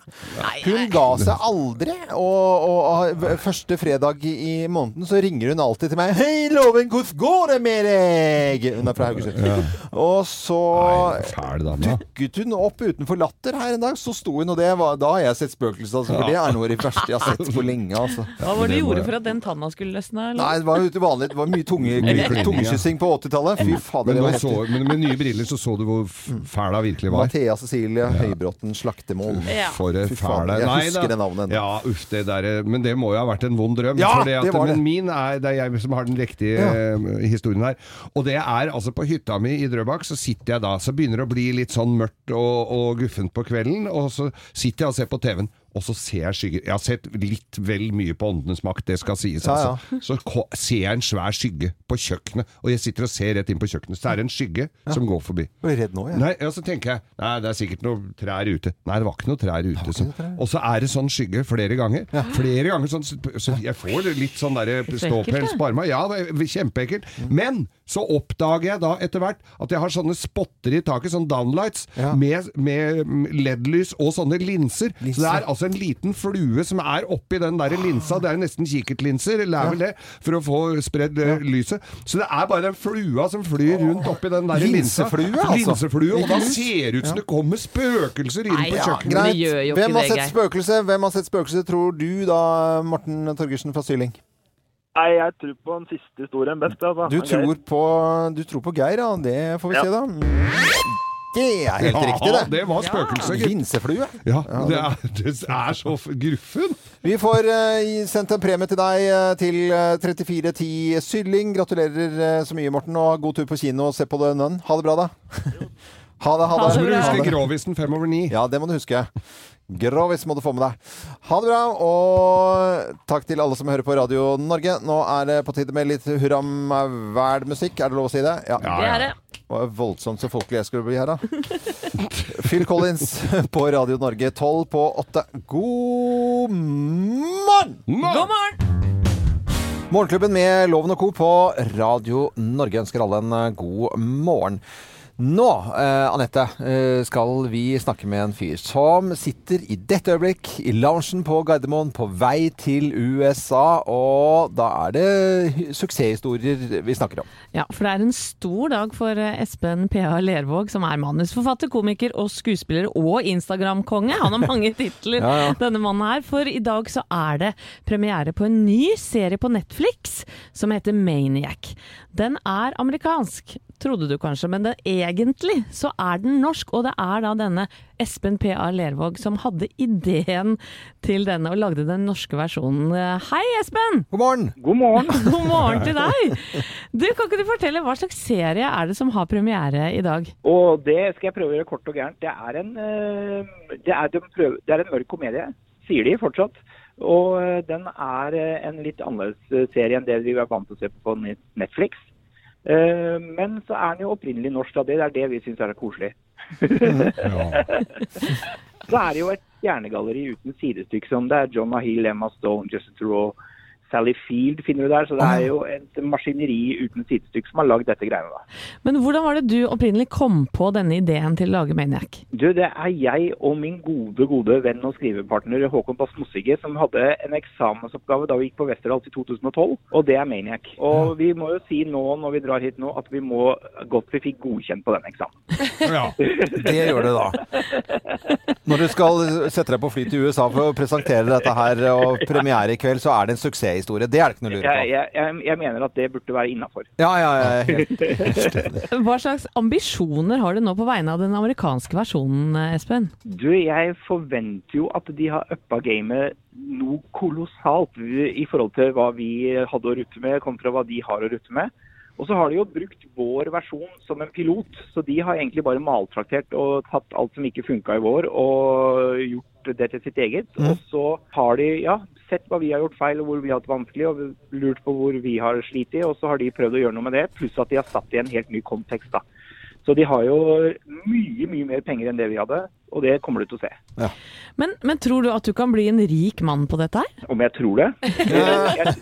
Speaker 1: Hun ga seg aldri. Og, og, og første fredag i måneden så ringer hun alltid til meg. 'Hei, Loven, hvordan går det med deg?' Hun er fra Haugesund. Og så
Speaker 2: Nei,
Speaker 1: dukket hun opp utenfor Latter her en dag. Så sto hun, og det var, da har jeg sett spøkelser. Altså, for det er noe av det verste jeg har sett på lenge. Altså.
Speaker 3: Hva var det du gjorde for at den tanna skulle løsne? eller?
Speaker 1: Nei, det var jo til vanlig. Det var mye tunge, tungekyssing på 80-tallet. Fy fader, det var heftig.
Speaker 2: men med nye briller så så du hvor fæl hun virkelig var.
Speaker 1: Mathea Cecilie Høybråten Slaktemoen.
Speaker 3: Ja.
Speaker 2: For en fæl
Speaker 1: jeg
Speaker 2: Nei
Speaker 1: husker det navnet ennå.
Speaker 2: Ja, uff, det der, men det må jo ha vært en vond drøm.
Speaker 1: Ja,
Speaker 2: det at,
Speaker 1: det var det.
Speaker 2: Men min er, det er jeg som har den riktige
Speaker 1: Ja.
Speaker 2: eh, historien her. Og det er altså på hytta mi i Drøbak, så sitter jeg da, så begynner det å bli litt sånn mørkt og, og guffent på kvelden, og så sitter jeg og ser på TV-en. Og så ser jeg skygger. Jeg har sett litt vel mye på Åndenes makt, det skal sies.
Speaker 1: Ja, ja.
Speaker 2: altså. Så ser jeg en svær skygge på kjøkkenet, og jeg sitter og ser rett inn på kjøkkenet. Så er det en skygge som går forbi.
Speaker 1: Jeg er redd nå, jeg.
Speaker 2: Nei, og så tenker jeg Nei, det er sikkert noen trær ute. Nei, det var ikke noen trær ute. Så. Og så er det sånn skygge flere ganger. Flere ganger sånn Så jeg får litt sånn derre
Speaker 3: Så
Speaker 2: ståpels på armene. Ja, det kjempeekkelt. Men så oppdager jeg da etter hvert at jeg har sånne spotter i taket, sånn downlights,
Speaker 1: Ja.
Speaker 2: med, med LED-lys og sånne linser.
Speaker 1: Linser.
Speaker 2: Så det er altså en liten flue som er oppi den der linsa. Det er jo nesten kikkertlinser, eller er vel det, for å få spredd eh, lyset. Så det er bare den flua som flyr rundt oppi den der linsa.
Speaker 1: Linseflue, altså.
Speaker 2: Linseflue, og da ser det ut som det kommer spøkelser inn
Speaker 3: Nei,
Speaker 2: på
Speaker 3: ja, greit.
Speaker 1: Hvem har sett spøkelse? Hvem har sett spøkelse, tror du da, Morten Torgersen fra Syling?
Speaker 9: Nei, jeg tror på den siste historien best. Altså.
Speaker 1: Du tror på, du tror på Geir, ja. Det får vi
Speaker 9: Ja.
Speaker 1: se, da. Det er helt riktig,
Speaker 2: Ja,
Speaker 1: det.
Speaker 2: det var spøkelset, ja.
Speaker 1: Linseflue.
Speaker 2: Ja, det er, det er så gruffen.
Speaker 1: Vi får uh, sendt en premie til deg eh, til eh, 3410 Sylling. Gratulerer uh, så mye, Morten, og god tur på kino og se på The Nun. Ha det bra, da. <laughs> Ha det, ha det.
Speaker 2: Så må du huske Grovisen fem over ni.
Speaker 1: Ja, det må du huske. Grovis må du få med deg. Ha det bra, og takk til alle som hører på Radio Norge. Nå er det på tide med litt hurra meg vel-musikk. Er det lov å si det? Ja.
Speaker 2: Ja,
Speaker 3: Det
Speaker 2: ja.
Speaker 3: er det.
Speaker 1: Var voldsomt så folkelig jeg skulle bli her, da. <laughs> Phil Collins på Radio Norge 12 på 8. God morgen!
Speaker 3: God morgen!
Speaker 1: Morgenklubben med Loven og Co. på Radio Norge ønsker alle en god morgen. Nå, eh, Anette, eh, skal vi snakke med en fyr som sitter i dette øyeblikk i loungen på Gardermoen på vei til USA. Og da er det suksesshistorier vi snakker om.
Speaker 3: Ja, for det er en stor dag for eh, Espen P.A. Lervåg, som er manusforfatter, komiker og skuespiller og Instagram-konge. Han har mange <laughs> titler,
Speaker 1: Ja, ja.
Speaker 3: denne mannen her. For i dag så er det premiere på en ny serie på Netflix som heter Maniac. Den er amerikansk, trodde du kanskje, men det, egentlig så er den norsk. Og det er da denne Espen P.A. Lervåg som hadde ideen til denne og lagde den norske versjonen. Hei, Espen!
Speaker 1: God morgen!
Speaker 9: God morgen. <laughs>
Speaker 3: God morgen til deg! Du, Kan ikke du fortelle hva slags serie er det som har premiere i dag?
Speaker 11: Og det skal jeg prøve å gjøre kort og gærent. Det er en, eh, det er, de prøver, det er en mørk komedie, sier de fortsatt. Og eh, den er eh, en litt annerledes serie enn det vi er vant til å se på Net- Netflix. Eh, Men så er den jo opprinnelig norsk, og Det er det vi syns er koselig. <laughs> <laughs> Så er det jo et stjernegalleri uten sidestykke som det er John Mahill, Emma Stone, Justin Theroux, Sally Field finner du der. Så det er jo et maskineri uten sidestykke som har lagd dette greiene. da.
Speaker 3: Men hvordan var det du opprinnelig kom på denne ideen til å lage Maniac?
Speaker 11: Du, det er jeg og min gode, gode venn og skrivepartner Håkon Bass Mossige som hadde en eksamensoppgave da vi gikk på Westerdals i 2012, og det er Maniac. Og vi må jo si nå når vi drar hit nå at vi må godt vi fikk godkjent på den eksamen.
Speaker 2: Ja.
Speaker 1: Det gjør det da. Når du skal sette deg på fly til USA for å presentere dette her og premiere i kveld, så er det en suksesshistorie. Det er det ikke noe å lure på.
Speaker 11: jeg, jeg, jeg mener at det burde være innafor.
Speaker 1: Ja, ja, ja. <laughs>
Speaker 3: Hva slags ambisjoner har du nå på vegne av den amerikanske versjonen, Espen?
Speaker 11: Du, jeg forventer jo at de har uppa gamet noe kolossalt i forhold til hva vi hadde å rutte med, kontra hva de har å rutte med. Og så har de jo brukt vår versjon som en pilot, så de har egentlig bare maltraktert og tatt alt som ikke funka i vår og gjort det til sitt eget. Og så har de ja, sett hva vi har gjort feil og hvor vi har hatt vanskelig og lurt på hvor vi har slitt og så har de prøvd å gjøre noe med det, pluss at de har satt i en helt ny kontekst. da. Så de har jo mye, mye mer penger enn det vi hadde, og det kommer du til å se.
Speaker 3: Men, men tror du at du kan bli en rik mann på dette her?
Speaker 11: Om jeg tror det? <laughs>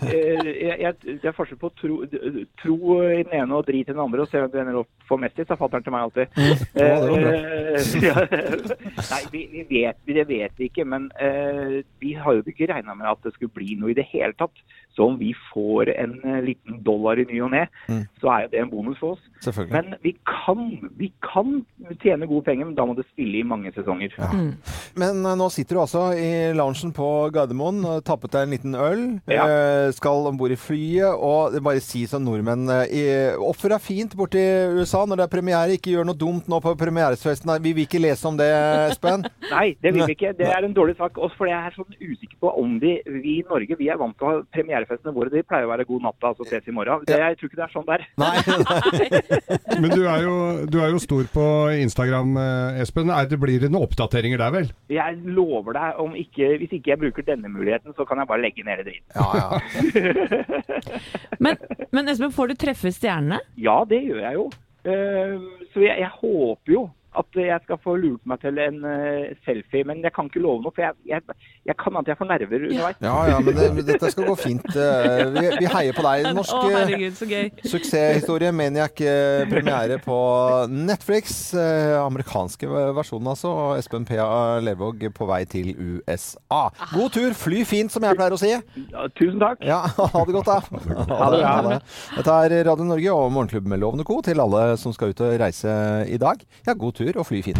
Speaker 11: det er forskjell på å tro, tro i den ene og drit i den andre, og se hvem du ender opp for mest i, sa fatter'n til meg alltid.
Speaker 1: Ja.
Speaker 11: Eh, <laughs> ja. Nei, vi, vi vet, det vet vi ikke, men uh, vi har jo ikke regna med at det skulle bli noe i det hele tatt. Så om vi får en eh, liten dollar i ny og ne,
Speaker 1: Mm.
Speaker 11: så er jo det en bonus for oss. Men vi kan, vi kan tjene gode penger, men da må det spille i mange sesonger.
Speaker 1: Men eh, nå sitter du altså i loungen på Gardermoen tappet deg en liten øl.
Speaker 11: Ja.
Speaker 1: eh, Skal om bord i flyet. Og bare si som nordmenn Offer er fint borti USA når det er premiere. Ikke gjør noe dumt nå på premieresfesten. Vi vil ikke lese om det, Espen. <laughs>
Speaker 11: Nei, det vil vi ikke. Det er en dårlig sak. Også fordi jeg er sånn usikker på om vi, vi i Norge vi er vant til å ha premierefestene våre. De pleier å være god natta, altså ses i morgen. Det, jeg tror ikke det er sånn der. <laughs> <laughs>
Speaker 2: Men du er, jo, du er jo stor på Instagram, eh, Espen. Er det blir det noen oppdateringer der, vel?
Speaker 11: Jeg lover deg, om ikke, hvis ikke jeg bruker denne muligheten, så kan jeg bare legge ned det ja. <laughs>
Speaker 3: Men, men Espen, får du treffe stjernene?
Speaker 11: Ja, det gjør jeg jo. Eh, så jeg, jeg håper jo at jeg skal få lurt meg til en eh, selfie, men jeg kan ikke love noe, for jeg, jeg, jeg kan at jeg får nerver underveis.
Speaker 1: Ja, ja, men det, dette skal gå fint. <laughs> Eh, Vi, vi heier på deg. Norsk oh,
Speaker 3: herregud, så
Speaker 1: suksesshistorie. Maniac eh, premiere på Netflix. Amerikanske versjonen, altså. Og Espen P. Lervåg på vei til USA. God tur. Fly fint, som jeg pleier å si.
Speaker 11: Ja, tusen takk.
Speaker 1: Ja, ha det godt, da.
Speaker 11: Ha det bra.
Speaker 1: Dette er Radio Norge og Morgenklubben med Lovende Co. til alle som skal ut og reise i dag. Ja, god tur og fly fint.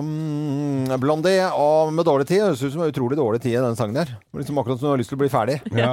Speaker 1: Mm, Blondie og med dårlig tid. Høres ut som utrolig dårlig tid i den sangen der. Er Liksom akkurat som du har lyst til å bli ferdig.
Speaker 2: Ja.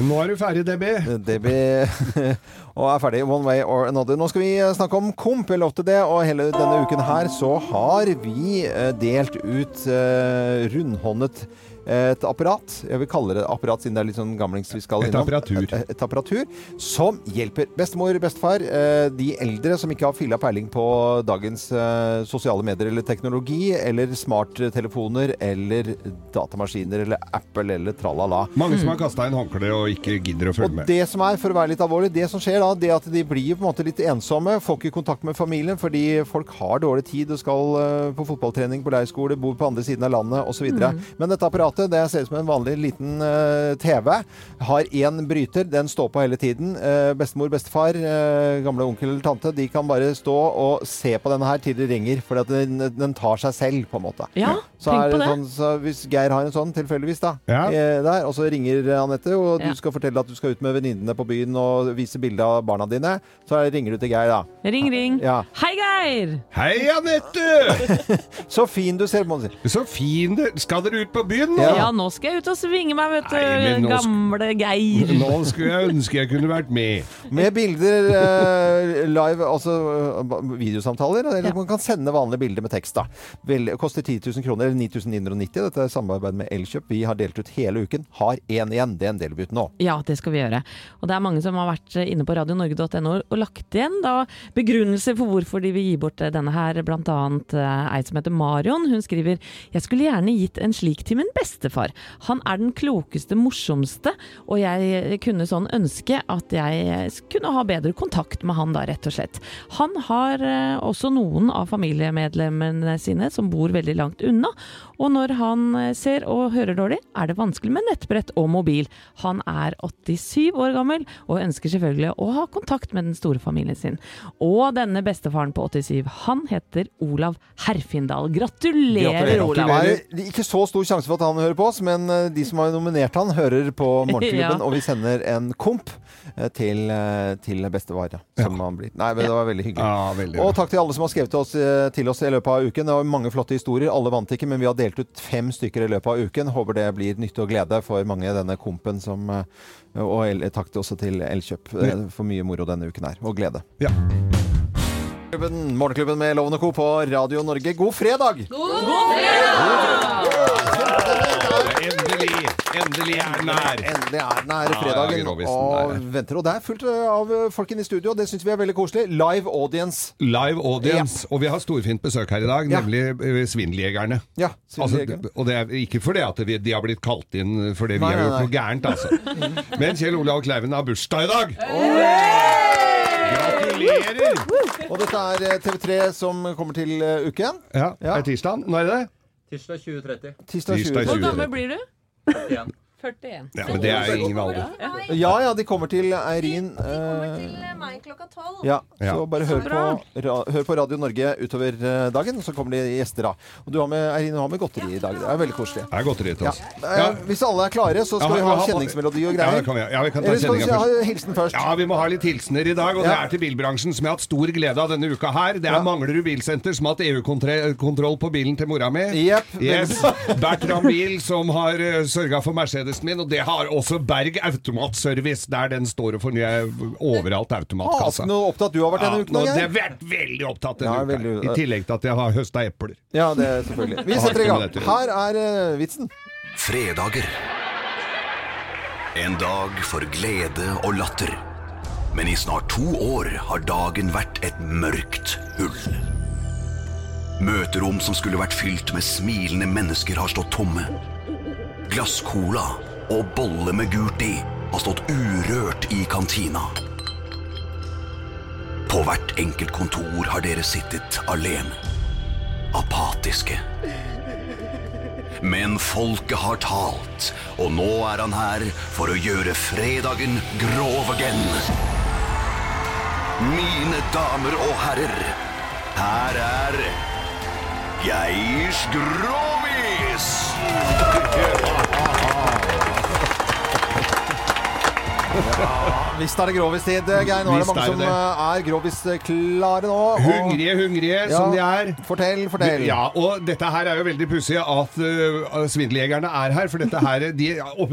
Speaker 2: Nå er du ferdig, Debbie.
Speaker 1: Debbie <laughs> og er ferdig one way or another. Nå skal vi eh, snakke om komp. Jeg lovte det. Og hele denne uken her så har vi eh, delt ut eh, rundhåndet et apparat. Jeg vil kalle det apparat, siden det er litt sånn gamlings vi skal
Speaker 2: Et apparatur.
Speaker 1: Et, et apparatur som hjelper bestemor, bestefar, eh, de eldre som ikke har filla peiling på dagens eh, sosiale medier eller teknologi, eller smarttelefoner, eller datamaskiner, eller Apple, eller tralala.
Speaker 2: Mange som har kasta inn håndkle og ikke gidder å følge
Speaker 1: Og
Speaker 2: med.
Speaker 1: det som er, for å være litt alvorlig, det som skjer da, det at de blir på en måte litt ensomme, får ikke kontakt med familien fordi folk har dårlig tid og skal eh, på fotballtrening på leirskole, bor på andre siden av landet osv.
Speaker 12: Mm.
Speaker 1: Men dette apparatet det ser ut som en vanlig liten eh, TV. Har én bryter, den står på hele tiden. Eh, bestemor, bestefar, eh, gamle onkel eller tante, de kan bare stå og se på denne her til det ringer, for den, den tar seg selv, på en måte.
Speaker 3: Ja,
Speaker 1: Så
Speaker 3: tenk
Speaker 1: er
Speaker 3: på
Speaker 1: det. Sånn, så hvis Geir har en sånn tilfeldigvis, da,
Speaker 2: Ja.
Speaker 1: der, og så ringer Anette, og du
Speaker 3: Ja.
Speaker 1: skal fortelle at du skal ut med venninnene på byen og vise bilde av barna dine, så ringer du til Geir, da.
Speaker 3: Ring, ring.
Speaker 1: Ja.
Speaker 3: Hei, Geir!
Speaker 2: Hei, Anette! <laughs>
Speaker 1: Så fin du ser, må man si.
Speaker 2: Så fin du Skal dere ut på byen nå?
Speaker 3: Ja. nå skal jeg ut og svinge meg, vet du.
Speaker 2: Nei, nå
Speaker 3: Gamle Geir. <laughs>
Speaker 2: Nå skulle jeg ønske jeg kunne vært med.
Speaker 1: Med bilder eh, live, altså eh, videosamtaler, eller man kan sende vanlige bilder med tekst. da. Vel, koster 10 000 kroner, eller 9990. Dette er samarbeid med Elkjøp. Vi har delt ut hele uken. Har én igjen. det en deler vi ut nå.
Speaker 3: Ja, det skal vi gjøre. Og det er mange som har vært inne på radionorge.no og lagt igjen da begrunnelser for hvorfor de vil gi bort denne her, blant annet eh, ei som heter Marion. Hun skriver Jeg skulle gjerne gitt en slik til min bestefar. Han er den klokeste, morsomste, og jeg kunne sånn ønske at jeg kunne ha bedre kontakt med han da, rett og slett. Han har eh, også noen av familiemedlemmene sine som bor veldig langt unna, og når han eh, ser og hører dårlig, er det vanskelig med nettbrett og mobil. Han er 87 år gammel og ønsker selvfølgelig å ha kontakt med den store familien sin. Og denne bestefaren på 87, han heter Olav Herfindal. Gratulerer, Olav!
Speaker 1: Det er ikke så stor sjanse for at han hører på oss, men eh, de som har nominert han, hører på <laughs> Morgenklubben,
Speaker 3: Ja.
Speaker 1: og vi sender en komp eh, til, til bestefar. ja, Som han blir. Nei, men Det var veldig hyggelig.
Speaker 2: Ja, veldig
Speaker 1: Og takk til alle som har skrevet til oss, til oss i løpet av uken. Det var mange flotte historier. Alle vant ikke, men vi har delt ut fem stykker i løpet av uken. Håper det blir nytte og glede for mange denne kompen som eh, Og el- takk til også til Elkjøp eh, for mye moro denne uken her. Og glede.
Speaker 2: Ja.
Speaker 1: Morgenklubben, Morgenklubben med Lovende Co. på Radio Norge. God fredag!
Speaker 2: God fredag! God Endelig! Endelig er den her!
Speaker 1: Endelig er den her fredagen
Speaker 2: ja,
Speaker 1: og
Speaker 2: er
Speaker 1: venter. Og det er fullt av folkene i studio, og det syns vi er veldig koselig. Live audience.
Speaker 2: Live audience. Og vi har storfint besøk her i dag, nemlig ja. Svindeljegerne.
Speaker 1: Ja,
Speaker 2: Altså,
Speaker 1: Svindeljegerne.
Speaker 2: og det er ikke fordi at vi, de har blitt kalt inn fordi vi
Speaker 1: Nei,
Speaker 2: har
Speaker 1: nei,
Speaker 2: gjort noe gærent, altså. <laughs> Men Kjell Olav Kleiven har bursdag i dag! Gratulerer!
Speaker 1: Og dette er eh, TV3 som kommer til eh, uken.
Speaker 2: Ja, er tirsdag. Når er det?
Speaker 12: Tirsdag 2030.
Speaker 1: Tirsdag 2030.
Speaker 3: Hvor gammel blir du?
Speaker 12: 41.
Speaker 3: 41.
Speaker 2: Ja, men det er ingen alder.
Speaker 1: Ja ja, de kommer til Eirin. De kommer til
Speaker 5: meg klokka tolv.
Speaker 1: ja,
Speaker 2: Ja.
Speaker 1: så bare hør på, ra, hør på Radio Norge utover eh, dagen, så kommer det gjester da. Og du har med, Eirin, du har med godteri i dag. Det er veldig koselig.
Speaker 2: Det er godteri til oss.
Speaker 1: Ja. Hvis alle er klare, så skal
Speaker 2: Ja,
Speaker 1: vi ha kjenningsmelodi og greier.
Speaker 2: Ja, kan vi, ja, vi kan ta kjenninga først.
Speaker 1: ha hilsen først?
Speaker 2: Ja, vi må ha litt hilsener i dag, og det er til bilbransjen som jeg har hatt stor glede av denne uka her. Det er
Speaker 1: Ja.
Speaker 2: Manglerud Bilsenter som har hatt EU-kontroll på bilen til mora mi.
Speaker 1: Yep.
Speaker 2: Yes. Bertram Bil som har sørga for Mercedesen min, og det har også Berg Automatservice, der den står og fornyer overalt automatkassa.
Speaker 1: Ah, noe opptatt du har vært denne
Speaker 2: Ja,
Speaker 1: uken?
Speaker 2: Ja,
Speaker 1: Geir?
Speaker 2: det har vært veldig opptatt denne
Speaker 1: Ja,
Speaker 2: uka.
Speaker 1: veldig-
Speaker 2: I tillegg til at jeg har høsta epler.
Speaker 1: Ja, det er selvfølgelig. Vi <laughs> setter i gang.
Speaker 2: dette.
Speaker 1: Her er uh, vitsen.
Speaker 10: Fredager. En dag for glede og latter. Men i snart to år har dagen vært et mørkt hull. Møterom som skulle vært fylt med smilende mennesker, har stått tomme. Glasscola og bolle med gult i har stått urørt i kantina. På hvert enkelt kontor har dere sittet alene. Apatiske. Men folket har talt, og nå er han her for å gjøre fredagen grov again. Mine damer og herrer, her er Geirs Grovis! <laughs> Oh.
Speaker 1: Visst er det grovistid, Geir. Nå er det mange
Speaker 2: er
Speaker 1: som
Speaker 2: det.
Speaker 1: eh, er grovis-klare nå. og-
Speaker 2: Hungrige, hungrige som de er.
Speaker 1: Fortell, fortell.
Speaker 2: Ja, og dette her er jo veldig pussig at uh, svindeljegerne er her. For dette her, de,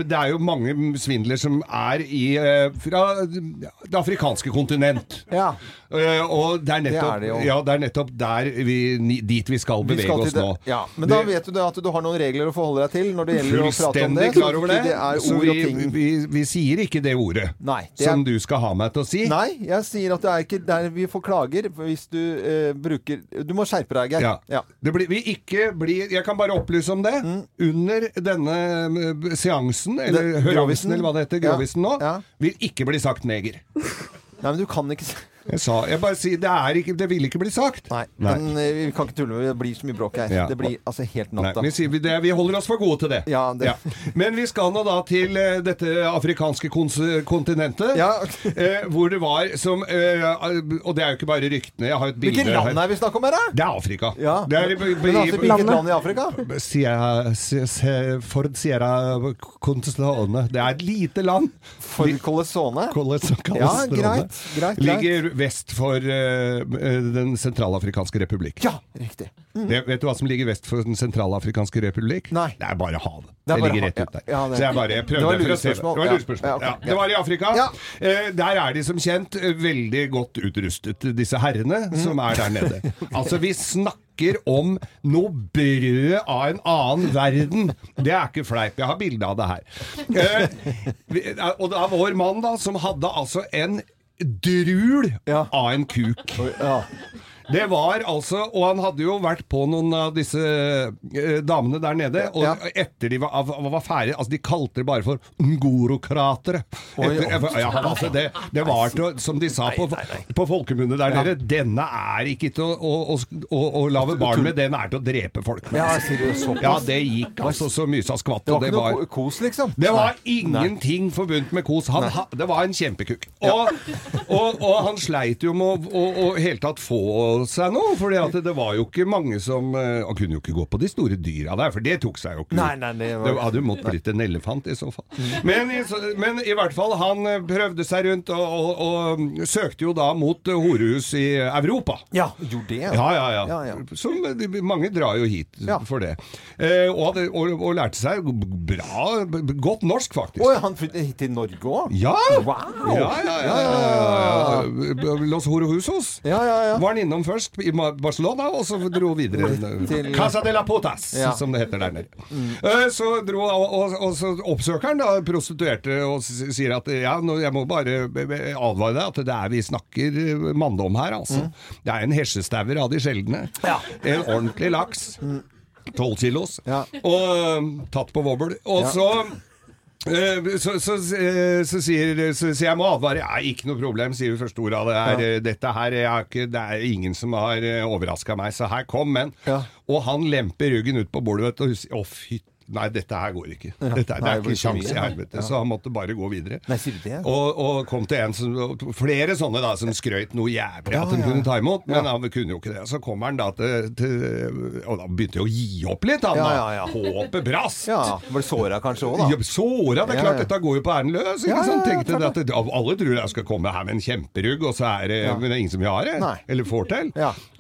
Speaker 2: det er jo mange svindler som er i, uh, fra det afrikanske kontinent.
Speaker 1: Ja.
Speaker 2: Uh, og det er, nettopp,
Speaker 1: er det
Speaker 2: ja, det er nettopp der vi, dit vi skal
Speaker 1: Vi
Speaker 2: bevege
Speaker 1: skal
Speaker 2: oss
Speaker 1: det.
Speaker 2: nå.
Speaker 1: Ja, men da vet du det at du har noen regler å forholde deg til når det gjelder å prate om det.
Speaker 2: Fullstendig klar over det.
Speaker 1: så Det er ord og
Speaker 2: vi,
Speaker 1: ting.
Speaker 2: vi, vi sier ikke det ordet
Speaker 1: Nei, det er-
Speaker 2: som du skal ha meg til å si.
Speaker 1: Nei, jeg sier at det er ikke der vi får klager hvis du eh, bruker Du må skjerpe deg, Geir.
Speaker 2: Ja.
Speaker 1: Ja.
Speaker 2: Det blir, vi ikke blir, jeg kan bare opplyse om det.
Speaker 1: Mm.
Speaker 2: Under denne eh, seansen, eller høravisen, eller hva det heter,
Speaker 1: Ja.
Speaker 2: grovisen nå,
Speaker 1: Ja.
Speaker 2: vil ikke bli sagt neger.
Speaker 1: Nei, men du kan ikke si
Speaker 2: Jeg sa, jeg bare sier, det, er ikke, det vil ikke bli sagt.
Speaker 1: Nei,
Speaker 2: Nei.
Speaker 1: men eh, vi kan ikke tulle med det. Det blir så mye bråk her.
Speaker 2: Ja.
Speaker 1: Det blir altså helt
Speaker 2: Nei,
Speaker 1: natta.
Speaker 2: vi, sier, vi- det, vi holder oss for gode til det.
Speaker 1: Ja, det-
Speaker 2: Men vi skal nå da til eh, dette afrikanske kons kontinentet,
Speaker 1: Ja.
Speaker 2: eh, hvor det var som eh, Og det er jo ikke bare ryktene. Jeg har et bilde
Speaker 1: Hvilket land er vi snakker om her, da?
Speaker 2: Det er Afrika.
Speaker 1: Ja.
Speaker 2: Det er, i- i-
Speaker 1: Men altså,
Speaker 2: i-
Speaker 1: hvilket land i Afrika?
Speaker 2: Sierra, Se- Ford Sierra Constone. Det er et lite land.
Speaker 1: For Colesone? Ja, greit. greit, greit.
Speaker 2: Ligger vest for eh, Den sentralafrikanske republikk.
Speaker 1: Ja, riktig.
Speaker 2: Det, vet du hva som ligger vest for Den sentralafrikanske republikk?
Speaker 1: Nei.
Speaker 2: Det er bare havet.
Speaker 1: Det
Speaker 2: Det,
Speaker 1: er
Speaker 2: ligger rett ut der.
Speaker 1: ja, det-
Speaker 2: Så jeg bare jeg
Speaker 1: Det var lurespørsmål.
Speaker 2: Det var lurespørsmål.
Speaker 1: Ja, ok.
Speaker 2: Ja, det var i Afrika. Eh, der er de som kjent eh, veldig godt utrustet, disse herrene
Speaker 1: mm.
Speaker 2: som er der nede. <laughs> Altså, vi snakker om noe brød av en annen verden. Det er ikke fleip. Jeg har bilde av det her. Eh, eh, og det er vår mann da, som hadde altså en drul
Speaker 1: Ja.
Speaker 2: av en kuk.
Speaker 1: Ja.
Speaker 2: Det var altså Og han hadde jo vært på noen av disse eh, damene der nede. Og
Speaker 1: Ja.
Speaker 2: etter de var, av- var ferdige Altså, de kalte det bare for ngorokratere. Etter- ja, altså det, det var til å Som de sa på, på folkemunne der nede Denne er ikke til å, å, å, å, å lage barn med, den er til å drepe folk med.
Speaker 1: Ja, sier du såpass?
Speaker 2: Ja, det gikk altså så mye som skvatt.
Speaker 1: Det
Speaker 2: og
Speaker 1: var ikke noe ko- kos, liksom?
Speaker 2: det var ingenting forbundet med kos. Han, ha, det var en kjempekuk. Og, og, og han sleit jo med å, å, å hele tatt få seg noe, for det var jo ikke mange som eh, Han kunne jo ikke gå på de store dyra der, for det tok seg jo ikke.
Speaker 1: Nei, nei, det var-
Speaker 2: hadde jo måttet blitt en elefant i så fall. Men, men i hvert fall, han eh, prøvde seg rundt og, og, og søkte jo da mot eh, horehus i Europa.
Speaker 1: Ja, gjorde det?
Speaker 2: Ja, ja, ja.
Speaker 1: Ja, ja.
Speaker 2: Som, mange drar jo hit
Speaker 1: Ja.
Speaker 2: for det. Eh, og, og, og lærte seg bra, godt norsk faktisk.
Speaker 1: Oi, han flyttet hit til Norge òg?
Speaker 2: Ja!
Speaker 1: Wow!
Speaker 2: Ja, ja, ja, ja, ja, ja. Los Horohusos
Speaker 1: Ja, ja, ja.
Speaker 2: var han innom Lissabon først, i Barcelona, og så dro videre
Speaker 1: Til-
Speaker 2: Casa de la Potas,
Speaker 1: Ja.
Speaker 2: som det heter der nede. Mm. Så dro og, og, og så oppsøker han da prostituerte og sier at ja, nå, jeg må bare advare deg at det er vi snakker eh, manndom her, altså. Det er en hesjestauer av de sjeldne. En ordentlig laks. Tolv kilos.
Speaker 1: Ja.
Speaker 2: Og eh, tatt på wobbel. Og
Speaker 1: Ja.
Speaker 2: så Eh, Så, så, eh, så, sier, så sier jeg må advare. Ja, ikke noe problem, sier det første ordet av det. Er, ja. Dette her ikke, Det er ingen som har overraska meg, så her kom men.
Speaker 1: Ja.
Speaker 2: Og han lemper ryggen ut på bordet, vet du, å fy Nei, dette her går ikke. Dette, det er ikke kjangs i helvete. Så han måtte bare gå videre.
Speaker 1: Nei, sier du det?
Speaker 2: Og, og kom til en som Flere sånne da som skrøyt noe jævlig at de kunne ta imot, men han kunne jo ikke det. Så kommer han da til, til Og da begynte han å gi opp litt, han da. Håpet brast.
Speaker 1: Ja, Ble såra kanskje òg, da?
Speaker 2: Såra, det er klart dette går jo på æren løs. Ikke sant? Tenkte at det, alle tror jeg skal komme her med en kjemperugg, og så er det, men det er ingen som har det. Eller får til.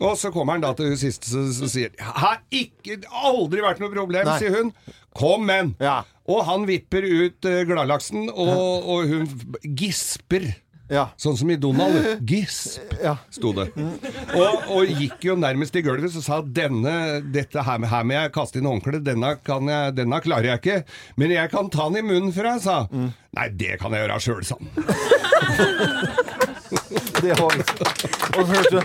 Speaker 2: Og så kommer han da til hun siste som som sier Har ikke aldri vært noe problem, sier hun. Kom, men!
Speaker 1: Ja.
Speaker 2: Og han vipper ut uh, gladlaksen, og, og hun gisper.
Speaker 1: Ja.
Speaker 2: Sånn som i Donald. <laughs> Gisp,
Speaker 1: Ja.
Speaker 2: sto det. Og, og gikk jo nærmest i gulvet, så sa at denne, dette her, her må jeg kaste inn håndkleet, denne, kan jeg- denne klarer jeg ikke. Men jeg kan ta den i munnen for deg, sa mm. Nei, det kan jeg gjøre sjøl, sa han. <laughs> <laughs>
Speaker 1: Det var Og så hørte du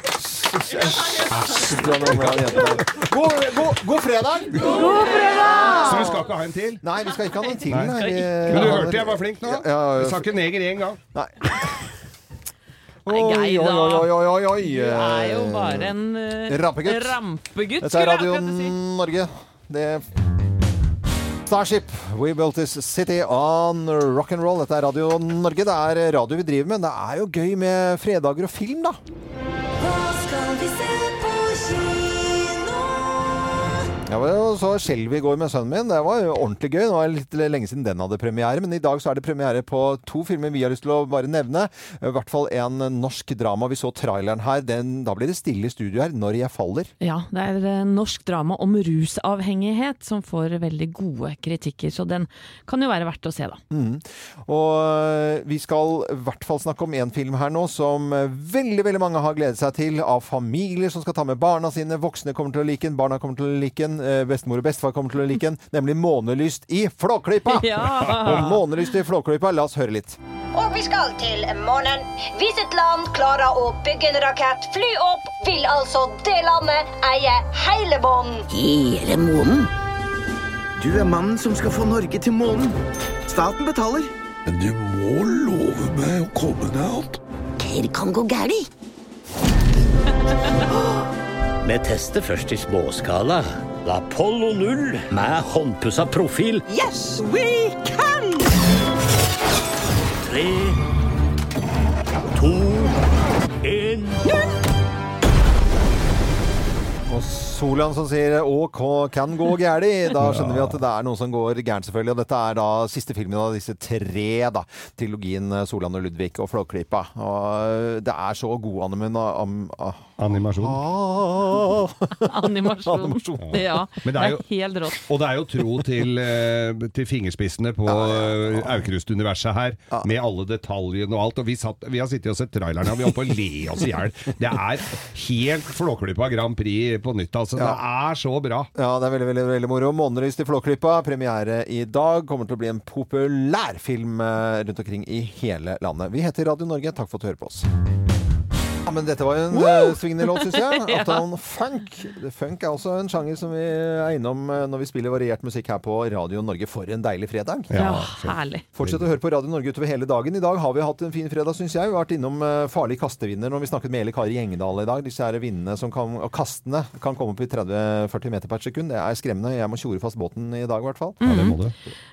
Speaker 1: God, god, god fredag!
Speaker 2: Så vi skal ikke ha en til?
Speaker 1: Nei, vi skal ikke ha noen til.
Speaker 2: Nei.
Speaker 1: Nei.
Speaker 2: Men du hørte jeg var flink nå? Jeg sa ikke neger én gang.
Speaker 1: Nei.
Speaker 3: Nei, Geir, da.
Speaker 1: Oi, oi, oi, oi, oi.
Speaker 3: Du er jo bare en uh,
Speaker 1: Rampegutt.
Speaker 3: rampegutt,
Speaker 1: Dette er Radio. Norge. Det Starship, We Built This City on Rock'n'Roll. Dette er Radio Norge. Det er radio vi driver med. Det er jo gøy med fredager og film, da.
Speaker 6: Hva skal vi se
Speaker 1: Jeg var så skjelv i går med sønnen min. Det var jo ordentlig gøy. Det var litt lenge siden den hadde premiere, men i dag så er det premiere på to filmer vi har lyst til å bare nevne. I hvert fall en norsk drama. Vi så traileren her. Den, da blir det stille i studio her. 'Når jeg faller'.
Speaker 3: Ja, det er eh, norsk drama om rusavhengighet som får veldig gode kritikker, så den kan jo være verdt å se, da.
Speaker 1: Mm. Og øh, vi skal i hvert fall snakke om en film her nå som øh, veldig veldig mange har gledet seg til. Av familier som skal ta med barna sine. Voksne kommer til å like den, barna kommer til å like den, øh, bestemor og bestefar kommer til å like den. Nemlig 'Månelyst i Flåklypa'. <laughs>
Speaker 3: Ja.
Speaker 1: Og 'Månelyst i Flåklypa', la oss høre litt.
Speaker 12: Og vi skal til månen. Hvis et land klarer å bygge en rakett, fly opp, vil altså det landet eie hele månen.
Speaker 13: Hele månen? Du er mannen som skal få Norge til månen. Staten betaler.
Speaker 8: Men du må love meg å komme deg opp.
Speaker 13: Det kan gå galt.
Speaker 14: Vi tester først i småskala. Apollo 0 med håndpussa profil.
Speaker 13: Yes, we can!
Speaker 14: Tre, to, én
Speaker 1: Og Solan som sier 'Å, kan gå gæli'. Da skjønner vi at det er noe som går gærent, selvfølgelig. Og dette er da siste filmen av disse tre, da. Trilogien eh, Solan og Ludvig og Flåklypa. Og eh, det er så god animen am, ah.
Speaker 2: Animasjon.
Speaker 1: Ah. <laughs> <laughs>
Speaker 3: Animasjon.
Speaker 1: Animasjon.
Speaker 3: Ja,
Speaker 2: Men
Speaker 3: det er helt rått.
Speaker 2: Og det er jo tro til, eh, til fingerspissene på eh, Aukrust-universet her, med alle detaljene og alt. Og vi, satt, vi har sittet og sett trailerne, og vi holdt på å le oss i hjel. Det er helt Flåklypa Grand Prix på nytt, altså. Det er så bra.
Speaker 1: Ja, det er veldig, veldig, veldig moro. 'Månelyst i Flåklypa', premiere i dag. Kommer til å bli en populær film eh, rundt omkring i hele landet. Vi heter Radio Norge. Takk for at du hører på oss. Ja, men dette var jo en uh, svingende låt, syns jeg. <laughs>
Speaker 3: Ja.
Speaker 1: Funk. Funk er også en sjanger som vi er innom eh, når vi spiller variert musikk her på Radio Norge. For en deilig fredag.
Speaker 3: Ja, herlig.
Speaker 1: Fortsett å høre på Radio Norge utover hele dagen. I dag har vi hatt en fin fredag, syns jeg. Vi har vært innom uh, farlig kastevinner når vi snakket med Eli Kari Gjengedal i dag. Disse her vindene som kan, og kastene kan komme opp i 30-40 meter per sekund. Det er skremmende. Jeg må tjore fast båten i dag, i hvert fall.
Speaker 3: Ja, det må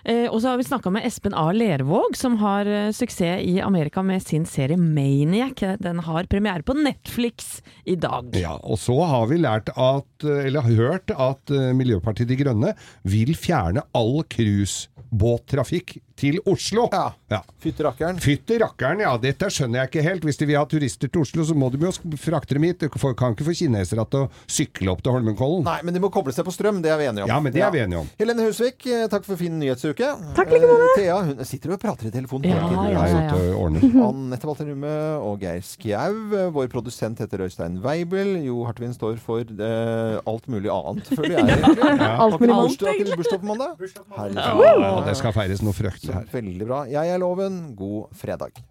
Speaker 3: Eh, og så har vi snakka med Espen A. Lervåg, som har eh, suksess i Amerika med sin serie Maniac. Den har premiere på Netflix i dag.
Speaker 2: Ja, og så har vi lært at, eller hørt at eh, Miljøpartiet De Grønne vil fjerne all cruisebåttrafikk til Oslo. Ja.
Speaker 1: Fytti rakkeren.
Speaker 2: Fytti rakkeren, ja. Dette skjønner jeg ikke helt. Hvis de vil ha turister til Oslo, så må de jo frakte dem hit. Du kan ikke få kinesere til å sykle opp til Holmenkollen.
Speaker 1: Nei, men de må koble seg på strøm, det er vi enige om.
Speaker 2: Ja, men det er vi enige om.
Speaker 1: Helene Husvik, eh, takk for fin nyhetsuke.
Speaker 3: Takk like måte.
Speaker 1: Eh, Thea hun sitter og prater i telefonen.
Speaker 3: Ja, ja, ja, ja.
Speaker 1: Anette <laughs> <laughs> Walter Numme og Geir Skjau. Vår produsent heter Øystein Weibel. Jo Hartvin står for eh, alt mulig annet, føler jeg. <laughs>
Speaker 2: Ja. Alt mulig
Speaker 1: annet. har ikke du bursdag på mandag? Herlig.
Speaker 2: Ja, det skal feires noe fryktelig.
Speaker 1: Veldig bra. Jeg er Loven. God fredag.